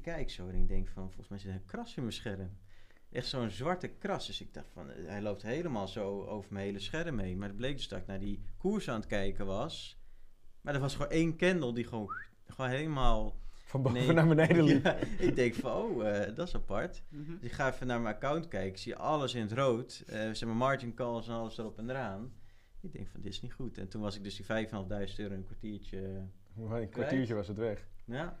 ik kijk zo en ik denk van, volgens mij zit er een kras in mijn scherm. Echt zo'n zwarte kras. Dus ik dacht van, eh, hij loopt helemaal zo over mijn hele scherm heen. Maar het bleek dus dat ik naar die koers aan het kijken was. Maar er was gewoon één candle die gewoon, gewoon helemaal... Van boven Nee. naar beneden liep. Ja, ik denk van, oh, eh, dat is apart. Mhm. Dus ik ga even naar mijn account kijken. Ik zie alles in het rood. eh zeg maar margin calls en alles erop en eraan. Ik denk van, dit is niet goed. En toen was ik dus die 5.500 euro een kwartiertje... Maar Een kwartiertje was het weg. ja,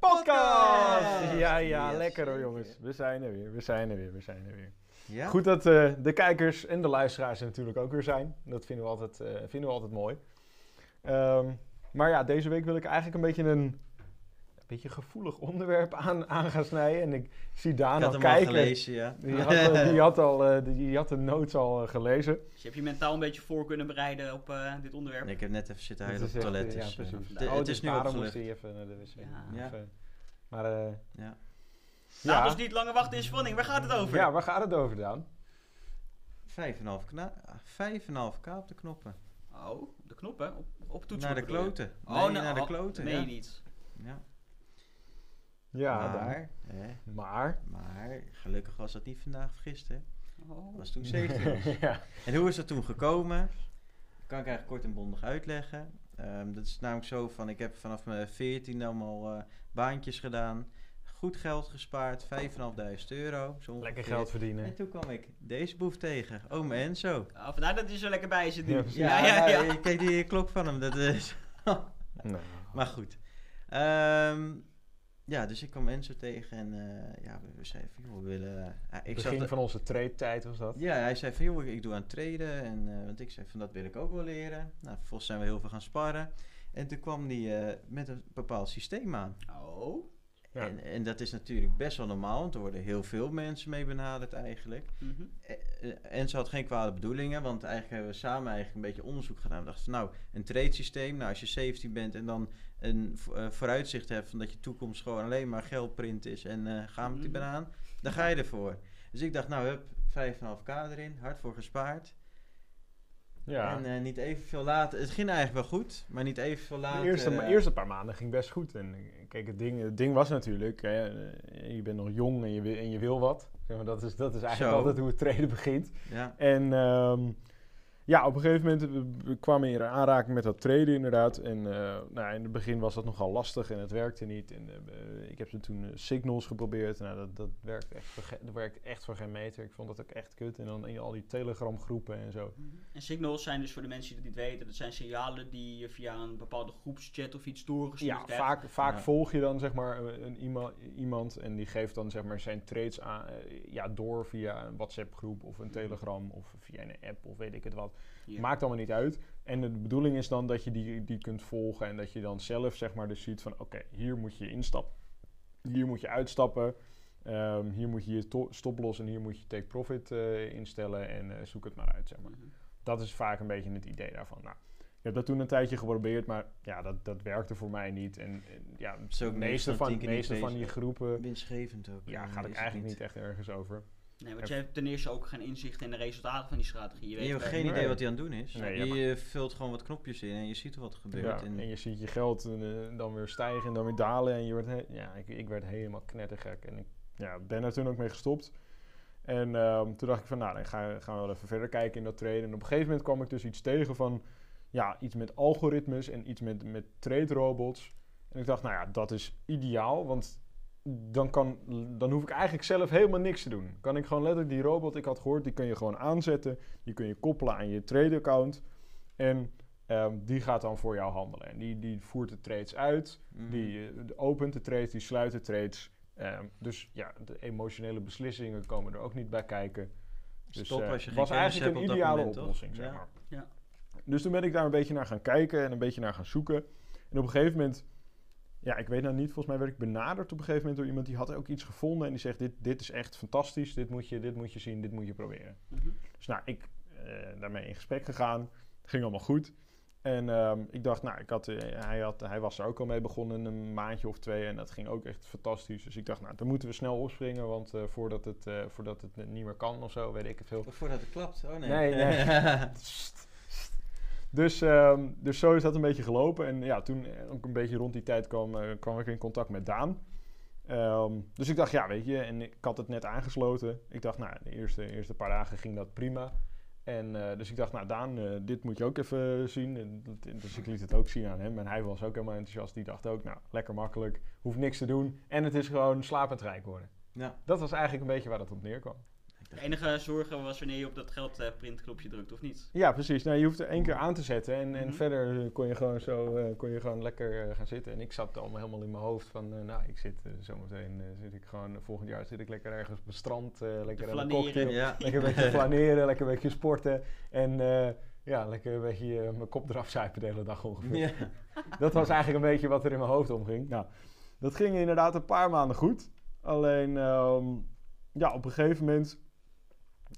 podcast! Ja, ja, Yes, lekker hoor jongens. We zijn er weer, we zijn er weer, we zijn er weer. ja. Goed dat eh, de kijkers en de luisteraars er natuurlijk ook weer zijn. Dat vinden we altijd, eh, vinden we altijd mooi. Ehm, maar ja, deze week wil ik eigenlijk een beetje een beetje gevoelig onderwerp aan, aan gaan snijden. En ik zie Daan ik al had hem al kijken. gelezen, ja. Die had, al- die, had al, eh, die, die had de notes al eh, gelezen. Dus je hebt je mentaal een beetje voor kunnen bereiden op eh, dit onderwerp. Nee, ik heb net even zitten huilen op het toilet. eh, dus, ja, eh, precies. de- Oh, het dus is nu daarom opgelucht. moest hij even naar de wc. Ja. Even- Maar eh, Ja. Laat ja. ons niet langer wachten in spanning. Waar gaat het over? ja, waar gaat het over Daan? 5,5 kna- 5,5k op de knoppen. Oh, de knoppen. Op, op toetsen. naar de kloten. Oh, nee, nou, naar de oh, kloten. Nee, ja. niet. Ja. Ja, Daan. maar, hè, Maar. maar gelukkig was dat niet vandaag of gisteren. Oh. Dat was toen 17 was. ja. En hoe is dat toen gekomen? Kan ik eigenlijk kort en bondig uitleggen. Ehm, dat is namelijk zo van, ik heb vanaf mijn 14 allemaal eh, baantjes gedaan. Goed geld gespaard, 5.500 euro. Zo Lekker geld verdienen. En toen kwam ik deze boef tegen, ome Enzo. Oh, vandaar dat hij zo lekker bij zit nu. Ja. Ja, ja, ja. ja, kijk die klok van hem. Dat is... Nou. maar goed. Ehm, ja, dus ik kwam Enzo tegen en eh, ja, we, we zeiden van, joh, we willen... eh, ik zag Begin dat- van onze trade-tijd was dat. Ja, hij zei van, joh, ik doe aan traden. En, eh, want ik zei van, dat wil ik ook wel leren. Nou, vervolgens zijn we heel veel gaan sparren. En toen kwam hij eh, met een bepaald systeem aan. Oh. Ja. En, en dat is natuurlijk best wel normaal, want er worden heel veel mensen mee benaderd eigenlijk. Mhm. En ze had geen kwade bedoelingen, want eigenlijk hebben we samen eigenlijk een beetje onderzoek gedaan. We dachten van, nou, een trade systeem, nou als je 17 bent en dan een eh, vooruitzicht hebt van dat je toekomst gewoon alleen maar geldprint is en eh ga met die Mhm. banaan, dan ga je ervoor. Dus ik dacht, nou, hup, 5,5k erin, hard voor gespaard. Ja. En eh, niet evenveel later, het ging eigenlijk wel goed, maar niet evenveel later. de eerste, eerste paar maanden ging best goed. En kijk, het ding, het ding was natuurlijk, hè, je bent nog jong en je, wil- en je wil wat. Zeg maar, dat, is, dat is eigenlijk Zo. altijd hoe het traden begint. Ja, En ehm, ja, op een gegeven moment we, we kwamen in aanraking met dat traden inderdaad. En eh, nou, in het begin was dat nogal lastig en het werkte niet. En eh, ik heb ze toen eh, signals geprobeerd. Nou, dat, dat, werkt echt voor dat werkt echt voor geen meter. Ik vond dat ook echt kut. En dan in al die telegram groepen en zo. En signals zijn dus voor de mensen die het niet weten, dat zijn signalen die je via een bepaalde groepschat of iets doorgestuurd Ja, hebt. vaak, vaak Ja. volg je dan zeg maar een, een iema- iemand en die geeft dan zeg maar zijn trades aan, eh, ja, door via een WhatsApp groep of een Telegram of via een app of weet ik het wat. Ja. Maakt allemaal niet uit. En de bedoeling is dan dat je die, die kunt volgen en dat je dan zelf zeg maar dus ziet van oké, hier moet je instappen. Hier moet je uitstappen. Ehm, hier moet je je to- stoploss en hier moet je take profit eh, instellen en eh, zoek het maar uit zeg maar. Mhm. Dat is vaak een beetje het idee daarvan. Nou, ik heb dat toen een tijdje geprobeerd, maar ja, dat, dat werkte voor mij niet. En, en ja, de meeste van meeste van die groepen winstgevend ook. ja, eh, gaat ik eigenlijk niet echt ergens over. Nee, want je hebt ten eerste ook geen inzicht in de resultaten van die strategie. Je Je, weet hebt geen idee wat hij aan het doen is. Nee, je vult gewoon wat knopjes in en je ziet wat er gebeurt. Ja, en, en je ziet je geld eh, dan weer stijgen en dan weer dalen. En je wordt ja, ik, ik werd helemaal knettergek. En ik ja, ben er toen ook mee gestopt. En ehm, toen dacht ik van, nou, dan ga, gaan we wel even verder kijken in dat traden. En op een gegeven moment kwam ik dus iets tegen van, ja, iets met algoritmes en iets met, met trade robots. En ik dacht, nou ja, dat is ideaal, want dan, kan, dan hoef ik eigenlijk zelf helemaal niks te doen. Kan ik gewoon letterlijk die robot, ik had gehoord, die kun je gewoon aanzetten. Die kun je koppelen aan je trade account. En ehm, die gaat dan voor jou handelen. En die, die voert de trades uit. Mhm. Die eh, opent de trades, die sluit de trades. Ehm, dus ja, de emotionele beslissingen komen er ook niet bij kijken. Dus Stop eh, als je geen was eigenlijk hebt een ideale moment, toch? oplossing, zeg Ja. maar. Ja. Dus toen ben ik daar een beetje naar gaan kijken en een beetje naar gaan zoeken. En op een gegeven moment, ja, ik weet nou niet, volgens mij werd ik benaderd op een gegeven moment door iemand die had ook iets gevonden en die zegt: Dit, dit is echt fantastisch, dit moet, je, dit moet je zien, dit moet je proberen. Mhm. Dus nou, ik eh, daarmee in gesprek gegaan, ging allemaal goed. En ehm, ik dacht, nou, ik had, eh, hij, had, hij was er ook al mee begonnen, een maandje of twee. En dat ging ook echt fantastisch. Dus ik dacht, nou, dan moeten we snel opspringen. Want eh, voordat, het, eh, voordat het niet meer kan of zo, weet ik het veel. Of voordat het klapt. Oh nee. Nee, nee. Dus, ehm, dus zo is dat een beetje gelopen. En ja, toen eh, ook een beetje rond die tijd kwam, eh, kwam ik in contact met Daan. Ehm, dus ik dacht, ja, weet je, en ik had het net aangesloten. Ik dacht, nou, de eerste, eerste paar dagen ging dat prima. En eh, dus ik dacht, nou, Daan, dit moet je ook even zien. En, dus ik liet het ook zien aan hem. En hij was ook helemaal enthousiast. Die dacht ook, nou, lekker makkelijk, hoeft niks te doen. En het is gewoon slapend rijk worden. ja. Dat was eigenlijk een beetje waar dat op neerkwam. De enige zorgen was wanneer je op dat geldprintknopje drukt, of niet? Ja, precies. Nou, je hoeft er één keer aan te zetten en, en Mhm. verder eh, kon je gewoon zo eh, kon je gewoon lekker eh, gaan zitten. En ik zat allemaal helemaal in mijn hoofd van, eh, nou, ik zit eh, zometeen, eh, zit ik gewoon, volgend jaar zit ik lekker ergens op het strand, eh, lekker aan een cocktail, ja. lekker een beetje flaneren, lekker een beetje sporten en eh, ja, lekker een beetje eh, mijn kop eraf zuipen de hele dag ongeveer. Ja. Dat was eigenlijk een beetje wat er in mijn hoofd omging. Nou, dat ging inderdaad een paar maanden goed. Alleen, ehm, ja, op een gegeven moment...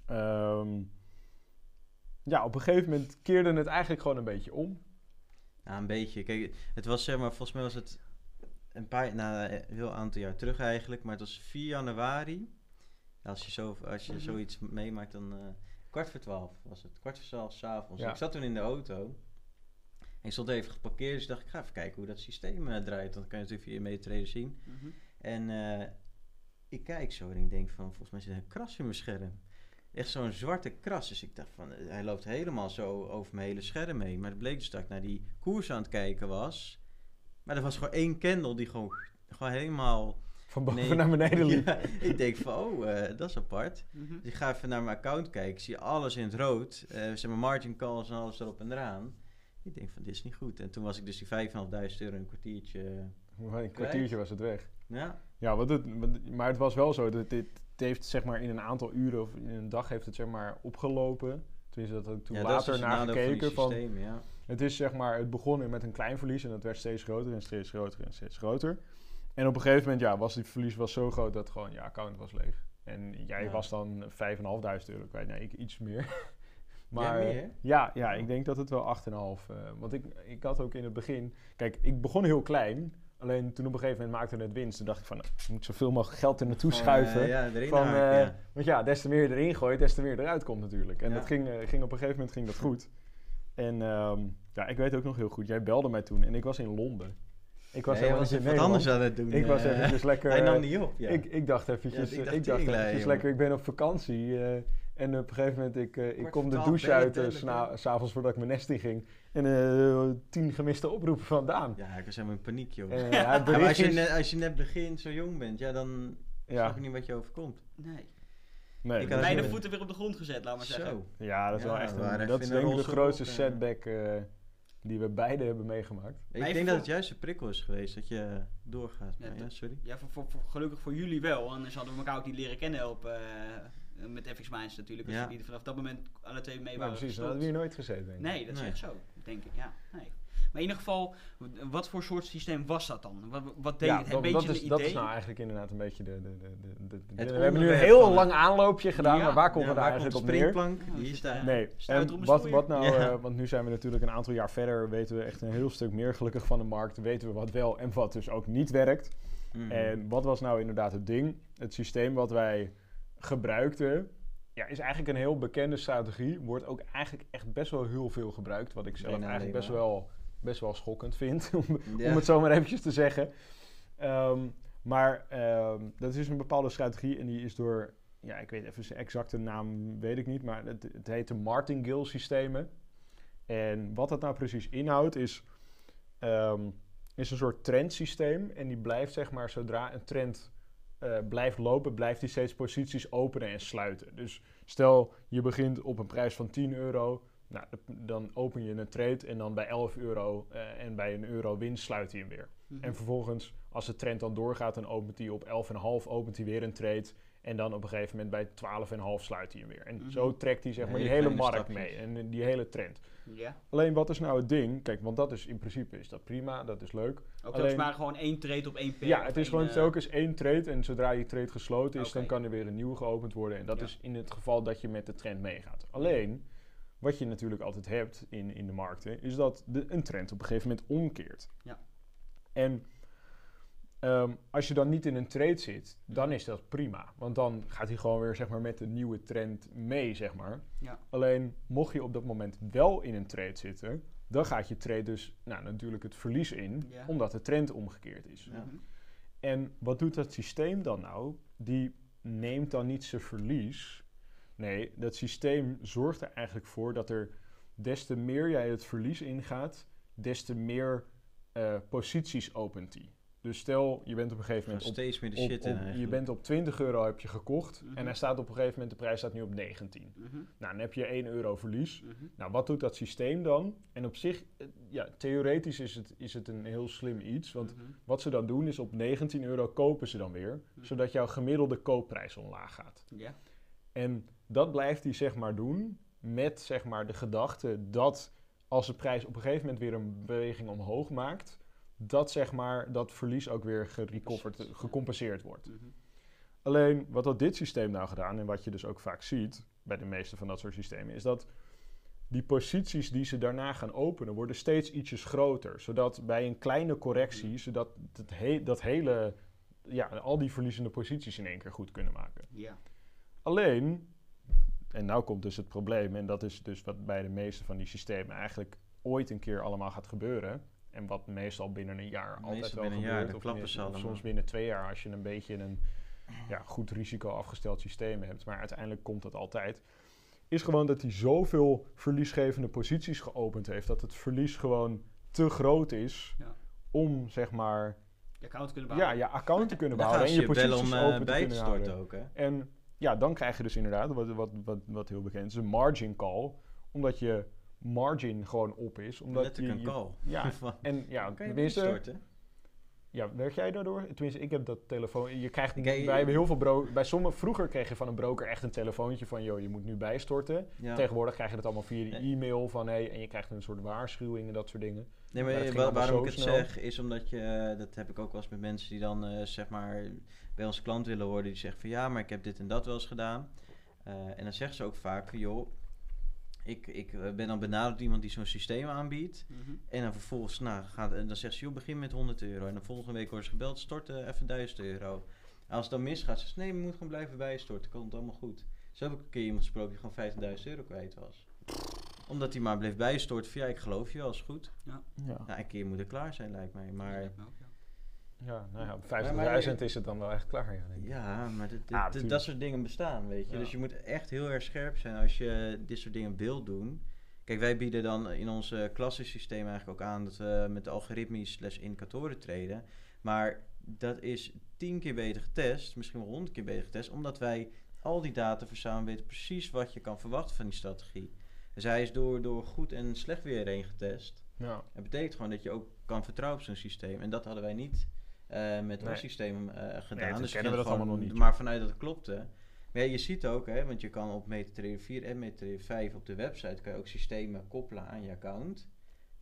ehm, ja, op een gegeven moment keerde het eigenlijk gewoon een beetje om. Ja, een beetje. Kijk, het was zeg maar, volgens mij was het een paar, nou, een heel aantal jaar terug eigenlijk, maar het was 4 januari. Ja, als je, zo, als je Mhm. zoiets meemaakt, dan eh, kwart voor twaalf was het. Kwart voor twaalf s'avonds. Ja. Ik zat toen in de auto. En ik stond even geparkeerd, dus dacht, ik ga even kijken hoe dat systeem eh, draait. Want dan kan je natuurlijk via je meetrader zien. Mhm. En eh, ik kijk zo en ik denk van, volgens mij zit er een kras in mijn scherm. Echt zo'n zwarte kras. Dus ik dacht van, hij loopt helemaal zo over mijn hele scherm heen. Maar het bleek dus dat ik naar die koers aan het kijken was. Maar er was gewoon één candle die gewoon, gewoon helemaal... Van boven Nee. naar beneden liep. Ja, ik denk van, oh, eh, dat is apart. Mhm. Dus ik ga even naar mijn account kijken. Ik zie alles in het rood. eh zeg maar margin calls en alles erop en eraan. Ik denk van, dit is niet goed. En toen was ik dus die 5.500 euro een kwartiertje... Een kwartiertje was het weg. Ja, Ja, wat het, maar het was wel zo. Dat dit, heeft zeg maar in een aantal uren of in een dag heeft het zeg maar opgelopen. Tenminste, dat ik toen ja later dus naar van gekeken. Van, systemen, ja. Het is zeg maar, het begon met een klein verlies en dat werd steeds groter en steeds groter en steeds groter. En op een gegeven moment, ja, was die verlies was zo groot dat gewoon je account was leeg. En jij Ja. was dan 5.500 euro kwijt. Nee, ik iets meer. maar meer? ja, ja, ik denk dat het wel 8,5. eh want ik, ik had ook in het begin, kijk, ik begon heel klein. Alleen toen op een gegeven moment maakte het winst. Toen dacht ik van, nou, ik moet zoveel mogelijk geld er naartoe Gewoon, schuiven. eh, ja, Van, eh, ja. Want ja, des te meer je erin gooit, des te meer eruit komt natuurlijk. En Ja. dat ging, eh, ging op een gegeven moment ging dat goed. En ehm, ja, ik weet ook nog heel goed, jij belde mij toen en ik was in Londen. Ik was Nee, helemaal was in even wat anders aan het doen. Ik was eh. eventjes lekker... Hij nam eh, niet op, ja. ik, ik dacht eventjes, ik ik dacht, eventjes lekker, ik ben op vakantie. eh, en op een gegeven moment, ik, eh, ik kom de douche uit, eh, s'avonds voordat ik mijn nest in ging. En eh, tien gemiste oproepen van Daan. Ja, ik was helemaal in paniek, joh. Eh, Ja, maar als, je net, als je net begint, zo jong bent, ja, dan Ja, snap je niet wat je overkomt. Nee. nee, Ik had is- Beide eh, voeten weer op de grond gezet, laat maar zeggen. Zo. Ja, dat is Ja, wel echt een, dat is de denk ik de grootste op, eh. setback eh, die we beide hebben meegemaakt. Ik denk dat het juist een prikkel is geweest, dat je doorgaat. Ja, ja, dat- sorry. Ja, voor, voor, voor- gelukkig voor jullie wel. Anders hadden we elkaar ook niet leren kennen op, eh, met FX Minds natuurlijk. Als Ja. jullie vanaf dat moment alle twee mee Ja, waren precies, dan hadden we hier nooit gezeten. denk ik. Nee, dat is Nee. echt zo, denk ik. Ja, nee. Maar in ieder geval, wat voor soort systeem was dat dan? Wat, wat deed Ja, het? Een dat, beetje dat, is, een dat is nou eigenlijk inderdaad een beetje de... de, de, de, de- de- Het we hebben nu een heel lang aanloopje gedaan, Ja. maar waar komen Ja, we daar waar komt eigenlijk de op neer? springplank? Ja, Die is daar. Nee, en wat, wat nou, Ja. eh, want nu zijn we natuurlijk een aantal jaar verder, weten we echt een heel stuk meer gelukkig van de markt, weten we wat wel en wat dus ook niet werkt. Mhm. En wat was nou inderdaad het ding? Het systeem wat wij gebruikten, ja, is eigenlijk een heel bekende strategie, wordt ook eigenlijk echt best wel heel veel gebruikt, wat ik zelf eigenlijk best wel, best wel schokkend vind, om, Ja. om het zo maar eventjes te zeggen. Ehm, maar ehm, dat is een bepaalde strategie en die is door, ja, ik weet even zijn exacte naam, weet ik niet, maar het, het heet de Martingale systemen. En wat dat nou precies inhoudt is, ehm, is een soort trendsysteem en die blijft zeg maar zodra een trend eh, blijft lopen, blijft die steeds posities openen en sluiten. Dus stel je begint op een prijs van 10 euro, nou, dan open je een trade en dan bij 11 euro eh, en bij een euro winst sluit hij hem weer. Mhm. En vervolgens, als de trend dan doorgaat, dan opent hij op 11,5 opent hij weer een trade. En dan op een gegeven moment bij 12,5 sluit hij hem weer. En Mhm. zo trekt hij zeg maar die hele markt stapjes. mee. En die hele trend. Ja. Alleen wat is nou het ding? Kijk, want dat is in principe is dat prima, dat is leuk. Ook Alleen- dat maar gewoon één trade op één per. ja, het is gewoon eh, telkens één trade. En zodra die trade gesloten is, dan kan er weer een nieuwe geopend worden. En dat Ja. is in het geval dat je met de trend meegaat. Alleen, wat je natuurlijk altijd hebt in, in de markten, is dat de, een trend op een gegeven moment omkeert. Ja. En ehm, als je dan niet in een trade zit, dan is dat prima. Want dan gaat hij gewoon weer zeg maar, met de nieuwe trend mee, zeg maar. Ja. Alleen, mocht je op dat moment wel in een trade zitten, dan gaat je trade dus nou, natuurlijk het verlies in, omdat de trend omgekeerd is. Ja. En wat doet dat systeem dan nou? Die neemt dan niet zijn verlies. Nee, dat systeem zorgt er eigenlijk voor dat er des te meer jij het verlies ingaat, des te meer eh, posities opent die. Dus stel, je bent op een gegeven moment op, steeds meer de op- shit in op- je bent op 20 euro heb je gekocht Mhm. en hij staat op een gegeven moment, de prijs staat nu op 19. Mhm. Nou, dan heb je 1 euro verlies. Mhm. Nou, wat doet dat systeem dan? En op zich, eh, ja, theoretisch is het, is het een heel slim iets. Want Mhm. wat ze dan doen is op 19 euro kopen ze dan weer. Mhm. Zodat jouw gemiddelde koopprijs omlaag gaat. Ja. En dat blijft hij zeg maar doen met zeg maar de gedachte dat als de prijs op een gegeven moment weer een beweging omhoog maakt, dat zeg maar dat verlies ook weer gerecoverd, gecompenseerd wordt. Mhm. Alleen wat had dit systeem nou gedaan en wat je dus ook vaak ziet bij de meeste van dat soort systemen, is dat die posities die ze daarna gaan openen worden steeds ietsjes groter. Zodat bij een kleine correctie, zodat het he- dat hele, ja, al die verliezende posities in één keer goed kunnen maken. Ja. Alleen, en nou komt dus het probleem, en dat is dus wat bij de meeste van die systemen eigenlijk ooit een keer allemaal gaat gebeuren. En wat meestal binnen een jaar Meestal altijd wel binnen een jaar, gebeurt. of, of soms binnen twee jaar als je een beetje een ja, goed risico afgesteld systeem hebt. Maar uiteindelijk komt dat altijd. Is gewoon dat hij zoveel verliesgevende posities geopend heeft. Dat het verlies gewoon te groot is Ja. om zeg maar Je account kunnen ja, behouden. je account te kunnen behouden. En je je posities bellen om eh, open te bij te kunnen storten houden. ook, hè? En ja, dan krijg je dus inderdaad, wat, wat, wat, wat heel bekend is, een margin call. Omdat je margin gewoon op is. Omdat Letterlijk je, een call. Ja, en ja, kan je tenminste, storten? ja, werk jij daardoor? Tenminste, ik heb dat telefoon. Je krijgt Ik- bij hebben heel veel bro bij sommige vroeger kreeg je van een broker echt een telefoontje van, joh, je moet nu bijstorten. Ja. Tegenwoordig krijg je dat allemaal via de Nee. e-mail van, hey, en je krijgt een soort waarschuwing en dat soort dingen. Nee, Maar wa- waarom ik het snel. zeg, is omdat je, eh, dat heb ik ook wel eens met mensen die dan, eh, zeg maar, bij ons klant willen worden, die zeggen van ja, maar ik heb dit en dat wel eens gedaan. Eh, en dan zeggen ze ook vaak van joh, ik, ik eh, ben dan benaderd door iemand die zo'n systeem aanbiedt. Mhm. En dan vervolgens, nou, gaat, en dan zegt ze, joh, begin met 100 euro. En dan volgende week worden ze gebeld, stort eh, even 1000 euro. En als het dan misgaat, ze nee, je moet gewoon blijven bijstorten, komt allemaal goed. Zo heb ik een keer iemand gesproken die gewoon 15.000 euro kwijt was. Omdat hij maar bleef bijstorten van, ja, ik geloof je wel, is goed. Ja, Nou, een keer moet het klaar zijn, lijkt mij. Maar ja. Ja nou ja, op 50.000 Maar- maar- is het dan wel echt klaar. Ja, denk ik. ja, maar dit- dit- Ah, dit- dat soort dingen bestaan, weet je. Ja. Dus je moet echt heel erg scherp zijn als je dit soort dingen wilt doen. Kijk, wij bieden dan in ons uh, klassensysteem eigenlijk ook aan dat we met algoritmisch slash indicatoren treden. Maar dat is tien keer beter getest, misschien wel honderd keer beter getest, omdat wij al die data verzamelen, weten precies wat je kan verwachten van die strategie. Dus hij is door, door goed en slecht weer heen getest. Ja. Dat betekent gewoon dat je ook kan vertrouwen op zo'n systeem. En dat hadden wij niet eh, met ons systeem eh, gedaan. dus kennen we dat gewoon allemaal nog niet, Maar vanuit dat het klopte. Maar ja, je ziet ook, hè, want je kan op MetaTrader 4 en MetaTrader 5 op de website kan je ook systemen koppelen aan je account.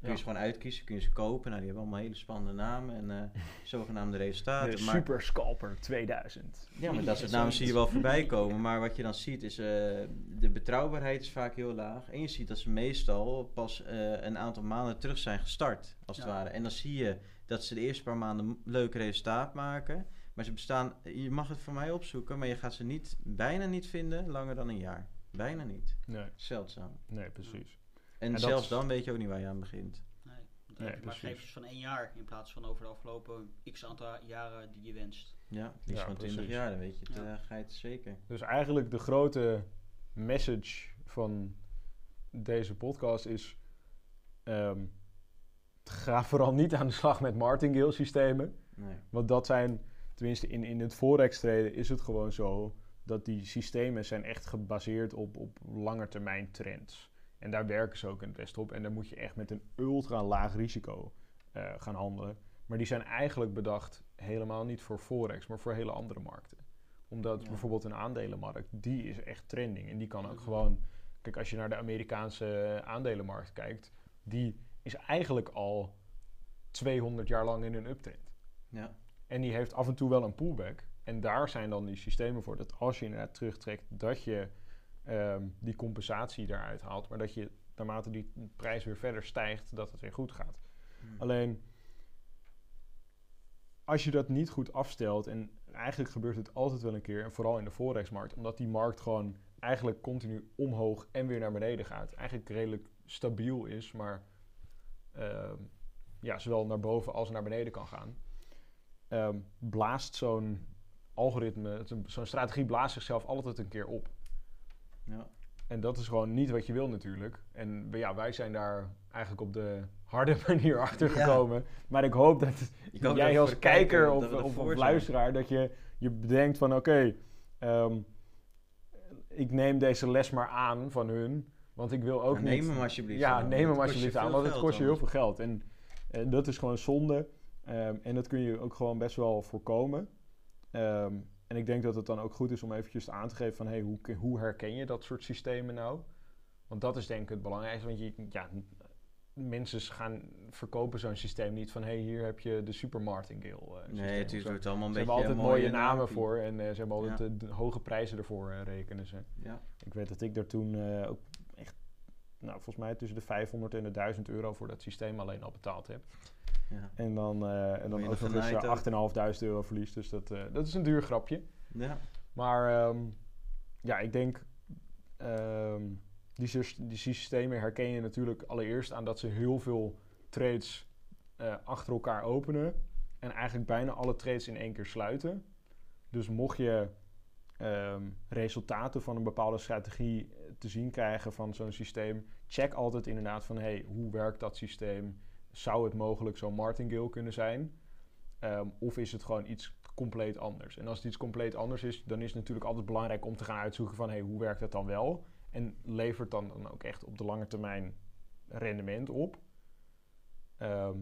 Kun je Ja. ze gewoon uitkiezen, kun je ze kopen. Nou, die hebben allemaal hele spannende namen en eh, zogenaamde resultaten. De maar, Super Scalper 2000. ja, maar dat soort namen zie je wel voorbij komen. Maar wat je dan ziet is, de betrouwbaarheid is vaak heel laag. En je ziet dat ze meestal pas een aantal maanden terug zijn gestart, als het ware. En dan zie je dat ze de eerste paar maanden leuk resultaat maken. Maar ze bestaan, je mag het voor mij opzoeken, maar je gaat ze niet, bijna niet vinden langer dan een jaar. Bijna niet. Nee, Zeldzaam. nee, precies. En, zelfs dan weet je ook niet waar je aan begint. Nee, dat Nee, maar precies. gegevens van één jaar in plaats van over de afgelopen x aantal jaren die je wenst. Ja, die is Ja, gewoon 20 precies. jaar, dan weet je het, Ja. eh, ga je het zeker. Dus eigenlijk de grote message van deze podcast is... ehm, ga vooral niet aan de slag met martingale systemen. Nee. Want dat zijn, tenminste in, in het forex traden is het gewoon zo... dat die systemen zijn echt gebaseerd op, op langetermijn trends. En daar werken ze ook het best op. En daar moet je echt met een ultra laag risico eh, gaan handelen. Maar die zijn eigenlijk bedacht helemaal niet voor forex, maar voor hele andere markten. Omdat Ja. bijvoorbeeld een aandelenmarkt, die is echt trending. En die kan ook gewoon... Kijk, als je naar de Amerikaanse aandelenmarkt kijkt... die is eigenlijk al 200 jaar lang in een uptrend. Ja. En die heeft af en toe wel een pullback. En daar zijn dan die systemen voor. Dat als je inderdaad terugtrekt, dat je ehm, die compensatie daaruit haalt. Maar dat je naarmate die prijs weer verder stijgt, dat het weer goed gaat. Hm. Alleen, als je dat niet goed afstelt, en eigenlijk gebeurt het altijd wel een keer, en vooral in de forexmarkt, omdat die markt gewoon eigenlijk continu omhoog en weer naar beneden gaat. Eigenlijk redelijk stabiel is, maar ehm, ja, zowel naar boven als naar beneden kan gaan. Ehm, blaast zo'n algoritme, zo'n- strategie blaast zichzelf altijd een keer op. Ja. En dat is gewoon niet wat je wil natuurlijk. En ja, wij zijn daar eigenlijk op de harde manier achter Ja. gekomen. Maar ik hoop dat Ik hoop jij dat als kijker of, of, luisteraar... dat je, je bedenkt van oké, ehm, ik neem deze les maar aan van hun. Want ik wil ook Ja, niet... neem hem alsjeblieft Ja, aan, neem hem het alsjeblieft aan, want het kost je heel veel geld. En eh, dat is gewoon zonde. Ehm, en dat kun je ook gewoon best wel voorkomen. Ehm, en ik denk dat het dan ook goed is om eventjes aan te geven van... Hey, hoe, hoe herken je dat soort systemen nou? Want dat is denk ik het belangrijkste. Want je, ja, mensen gaan verkopen zo'n systeem niet van... Hey, hier heb je de Super Martingale eh, systeem Nee, het is wordt allemaal een Ze beetje hebben altijd mooie mooie namen voor en eh, ze hebben altijd Ja. de, de hoge prijzen ervoor eh, rekenen ze. Ja. Ik weet dat ik daar toen eh, ook nou volgens mij tussen de 500 en de 1000 euro voor dat systeem alleen al betaald heb. Ja. En dan, eh, en dan je ook nog nog eens genaaid ook. eh, 8.500 euro verlies. Dus dat, eh, dat is een duur grapje. ja. Maar ehm, ja, ik denk, ehm, die, die systemen herken je natuurlijk allereerst aan dat ze heel veel trades achter elkaar openen. En eigenlijk bijna alle trades in één keer sluiten. Dus mocht je ehm, resultaten van een bepaalde strategie te zien krijgen van zo'n systeem, check altijd inderdaad van hey, hoe werkt dat systeem? Zou het mogelijk zo'n martingale kunnen zijn? Ehm, of is het gewoon iets compleet anders? En als het iets compleet anders is, dan is het natuurlijk altijd belangrijk om te gaan uitzoeken van hey, hoe werkt dat dan wel? En levert dan, dan ook echt op de lange termijn rendement op. Ehm,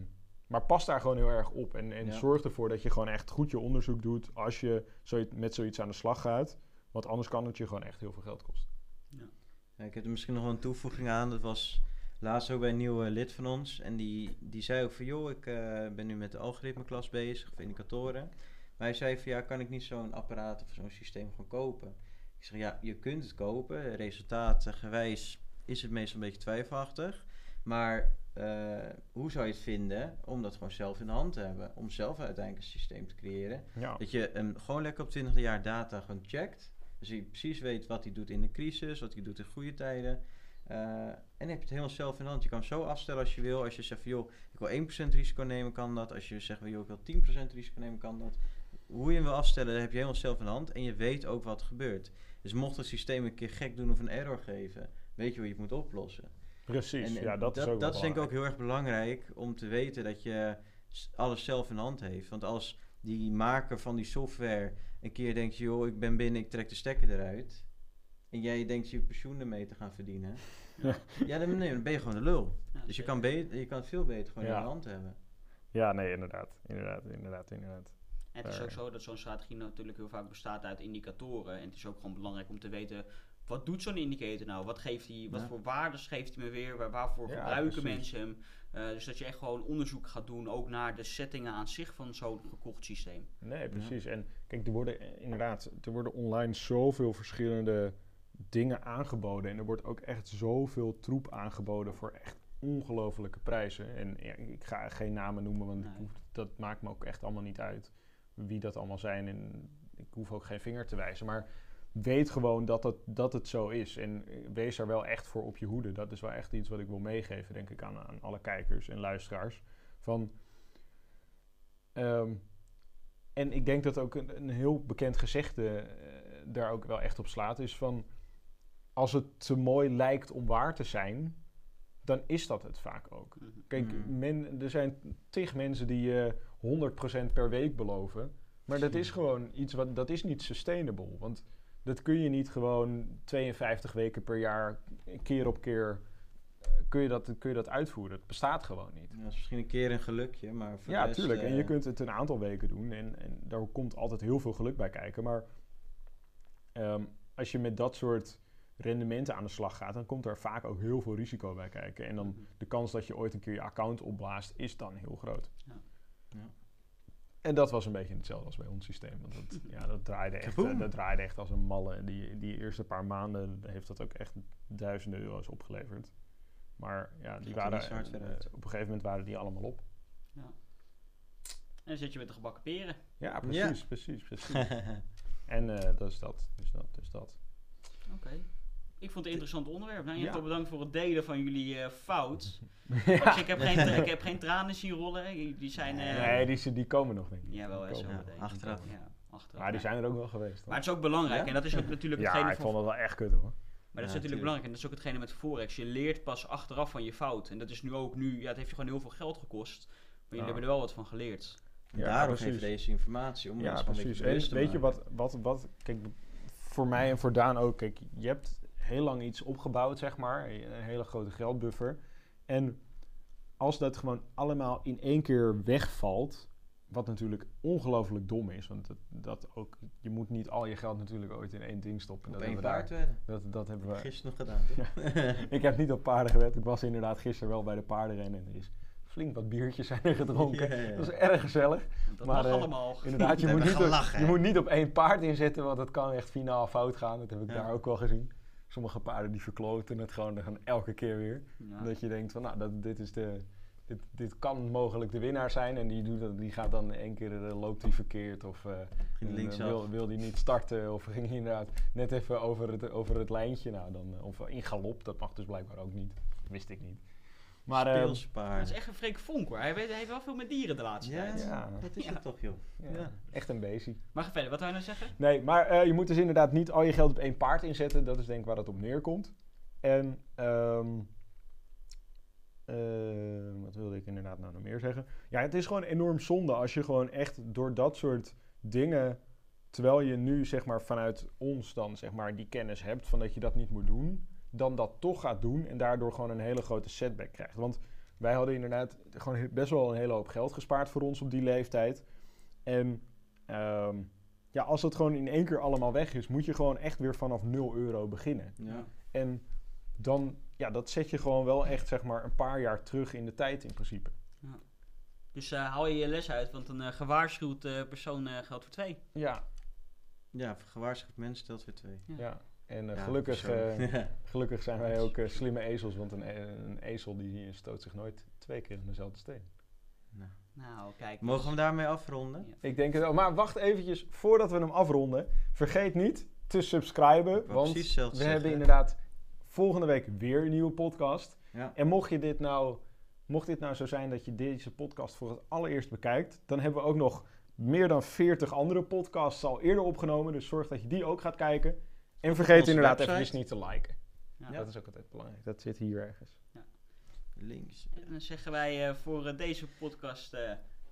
maar pas daar gewoon heel erg op. En, en Ja. zorg ervoor dat je gewoon echt goed je onderzoek doet als je zoiets, met zoiets aan de slag gaat. Want anders kan het je gewoon echt heel veel geld kosten. Ja, ik heb er misschien nog wel een toevoeging aan. Dat was laatst ook bij een nieuwe lid van ons. En die, die zei ook van, joh, ik eh, ben nu met de algoritmeklas bezig, of indicatoren. Maar hij zei van, ja, kan ik niet zo'n apparaat of zo'n systeem gewoon kopen? Ik zeg, ja, je kunt het kopen. Resultaatgewijs is het meestal een beetje twijfelachtig. Maar eh, hoe zou je het vinden om dat gewoon zelf in de hand te hebben? Om zelf uiteindelijk een systeem te creëren. Ja, Dat je hem gewoon lekker op 20 jaar data gewoon checkt. Dus je precies weet wat hij doet in de crisis, wat hij doet in goede tijden. Eh, en dan heb je het helemaal zelf in de hand. Je kan zo afstellen als je wil. Als je zegt van joh, ik wil 1% risico nemen, kan dat. Als je zegt van joh, ik wil 10% risico nemen, kan dat. Hoe je hem wil afstellen, dat heb je helemaal zelf in de hand. En je weet ook wat er gebeurt. Dus mocht het systeem een keer gek doen of een error geven, weet je hoe je het moet oplossen. Precies. En, ja, dat, is ook dat is denk ik ook heel erg belangrijk om te weten dat je alles zelf in de hand heeft. Want als die maker van die software een keer denkt, joh, ik ben binnen, ik trek de stekker eruit. En jij denkt je pensioen ermee te gaan verdienen. Ja. ja, dan, nee, dan ben je gewoon de lul. Ja, Dus je kan, beter, je kan het veel beter gewoon Ja. in de hand hebben. Ja, nee, inderdaad. Inderdaad, inderdaad, inderdaad. En het is ook zo dat zo'n strategie natuurlijk heel vaak bestaat uit indicatoren. En het is ook gewoon belangrijk om te weten, wat doet zo'n indicator nou? Wat, geeft hij, wat Ja. voor waardes geeft hij me weer? Waar, waarvoor Ja, gebruiken precies. mensen hem? Eh, dus dat je echt gewoon onderzoek gaat doen, ook naar de settingen aan zich van zo'n gekocht systeem. Nee, precies. En kijk, er worden eh, inderdaad, er worden online zoveel verschillende dingen aangeboden. En er wordt ook echt zoveel troep aangeboden voor echt ongelofelijke prijzen. En ja, ik ga geen namen noemen, want ik Nee. hoef- dat maakt me ook echt allemaal niet uit wie dat allemaal zijn. En ik hoef ook geen vinger te wijzen. Maar weet gewoon dat het, dat het zo is. En wees daar wel echt voor op je hoede. Dat is wel echt iets wat ik wil meegeven, denk ik, aan, aan alle kijkers en luisteraars. Van, ehm, en ik denk dat ook een, een heel bekend gezegde eh, daar ook wel echt op slaat. Is van, als het te mooi lijkt om waar te zijn, dan is dat het vaak ook. Mhm. Kijk, Mm. men, er zijn tig mensen die je 100% per week beloven. Maar dat is gewoon iets wat, dat is niet sustainable. Want dat kun je niet gewoon 52 weken per jaar, keer op keer, eh, kun je dat, kun je dat uitvoeren. Het bestaat gewoon niet. Ja, dat is misschien een keer een gelukje, maar voor Ja, rest, tuurlijk. En eh, je kunt het een aantal weken doen. En, en daar komt altijd heel veel geluk bij kijken. Maar ehm, als je met dat soort rendementen aan de slag gaat, dan komt er vaak ook heel veel risico bij kijken. En dan Mhm. de kans dat je ooit een keer je account opblaast, is dan heel groot. Ja. Ja. En dat was een beetje hetzelfde als bij ons systeem. Want dat, ja, dat, draaide echt, eh, dat draaide echt als een malle. En die, die eerste paar maanden heeft dat ook echt duizenden euro's opgeleverd. Maar ja, die waren, eh, op een gegeven moment waren die allemaal op. En dan zit je met de gebakken peren. Ja, precies, precies, precies. Ja. en eh, dat is dat, dus dat, dus dat. Oké. Ik vond het een interessant onderwerp. Nou, je Ja. hebt al bedankt voor het delen van jullie eh, fout. ja. Dus ik, heb geen, ik heb geen tranen zien rollen. Die die zijn... eh Nee, die, die komen nog niet. Ja, wel eens zo. Ja, achteraf. Ja, achteraf. Maar die ja. zijn er ook wel geweest. hoor. Maar het is ook belangrijk. Ja? En dat is ook natuurlijk ja, hetgene ik van vond het wel echt kut hoor. Maar dat is Ja, natuurlijk tuurlijk. belangrijk. En dat is ook hetgene met Forex. Je leert pas achteraf van je fout. En dat is nu ook nu... Ja, het heeft je gewoon heel veel geld gekost. Maar jullie Ja. hebben er wel wat van geleerd. En Ja, Daarom we deze informatie om Ja, precies. beetje bewust En weet je wat, wat, wat, kijk, voor mij en voor Daan ook, kijk, je hebt heel lang iets opgebouwd, zeg maar, een hele grote geldbuffer. En als dat gewoon allemaal in één keer wegvalt, wat natuurlijk ongelooflijk dom is, want dat, dat ook, je moet niet al je geld natuurlijk ooit in één ding stoppen. Op Dat één paard daar- wedden. Dat, dat hebben we. Gisteren nog gedaan? Ik heb niet op paarden gewet. Ik was inderdaad gisteren wel bij de paardenrennen en er is flink wat biertjes zijn er gedronken. Dat is erg gezellig. Dat Maar, mag eh, allemaal. Inderdaad, je, moet niet, op, je moet niet op één paard inzetten, want dat kan echt finaal fout gaan. Dat heb ik Ja. daar ook wel gezien. Sommige paarden die verkloten het gewoon dan elke keer weer. Ja. Dat je denkt van, nou, dat, dit, is de, dit, dit kan mogelijk de winnaar zijn. En die, doet dat, die gaat dan één keer, eh, loopt die verkeerd of eh, eh, wil, wil die niet starten. Of ging hij inderdaad net even over het, over het lijntje. Nou, dan, of in galop, dat mag dus blijkbaar ook niet. Wist ik niet. Maar eh, Speelse Dat is echt een Freek Vonk hoor. Hij, weet, hij heeft wel veel met dieren de laatste Ja, tijd. Ja. dat is Ja. het toch, joh. ja, Ja. echt een beestje. Maar ga verder, wat wil je nou zeggen? Nee, maar eh, je moet dus inderdaad niet al je geld op één paard inzetten. Dat is denk ik waar het op neerkomt. En ehm, eh, wat wilde ik inderdaad nou nog meer zeggen? Ja, het is gewoon enorm zonde als je gewoon echt door dat soort dingen, terwijl je nu zeg maar vanuit ons dan zeg maar die kennis hebt van dat je dat niet moet doen, dan dat toch gaat doen en daardoor gewoon een hele grote setback krijgt. Want wij hadden inderdaad gewoon best wel een hele hoop geld gespaard voor ons op die leeftijd. En ehm, ja, als het gewoon in één keer allemaal weg is, moet je gewoon echt weer vanaf 0 euro beginnen. Ja. En dan, ja, dat zet je gewoon wel echt, zeg maar, een paar jaar terug in de tijd in principe. Dus eh, haal je je les uit, want een eh, gewaarschuwd eh, persoon eh, geldt voor twee. Ja, Ja, gewaarschuwd mens stelt weer twee. Ja. ja. En eh, Ja, gelukkig, eh, gelukkig zijn wij ook eh, slimme ezels, want een, een ezel die stoot zich nooit twee keer in dezelfde steen. Nou, Nou, kijk. Mogen we hem daarmee afronden? Ja. Ik denk het wel. Maar wacht eventjes, voordat we hem afronden, vergeet niet te subscriben, want we zeggen. hebben inderdaad volgende week weer een nieuwe podcast. Ja. En mocht, je dit nou, mocht dit nou zo zijn dat je deze podcast voor het allereerst bekijkt, dan hebben we ook nog meer dan 40 andere podcasts al eerder opgenomen. Dus zorg dat je die ook gaat kijken. En vergeet inderdaad website. even niet te liken. Ja. Dat is ook altijd belangrijk. Dat zit hier ergens. Links. En dan zeggen wij eh, voor eh, deze podcast... eh,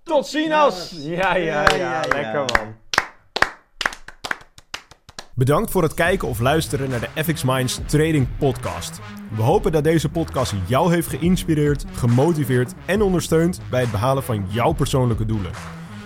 Tot ziens! Ja, ja, ja, Ja, ja, ja. lekker man. Bedankt voor het kijken of luisteren naar de FX Minds Trading Podcast. We hopen dat deze podcast jou heeft geïnspireerd, gemotiveerd en ondersteund bij het behalen van jouw persoonlijke doelen.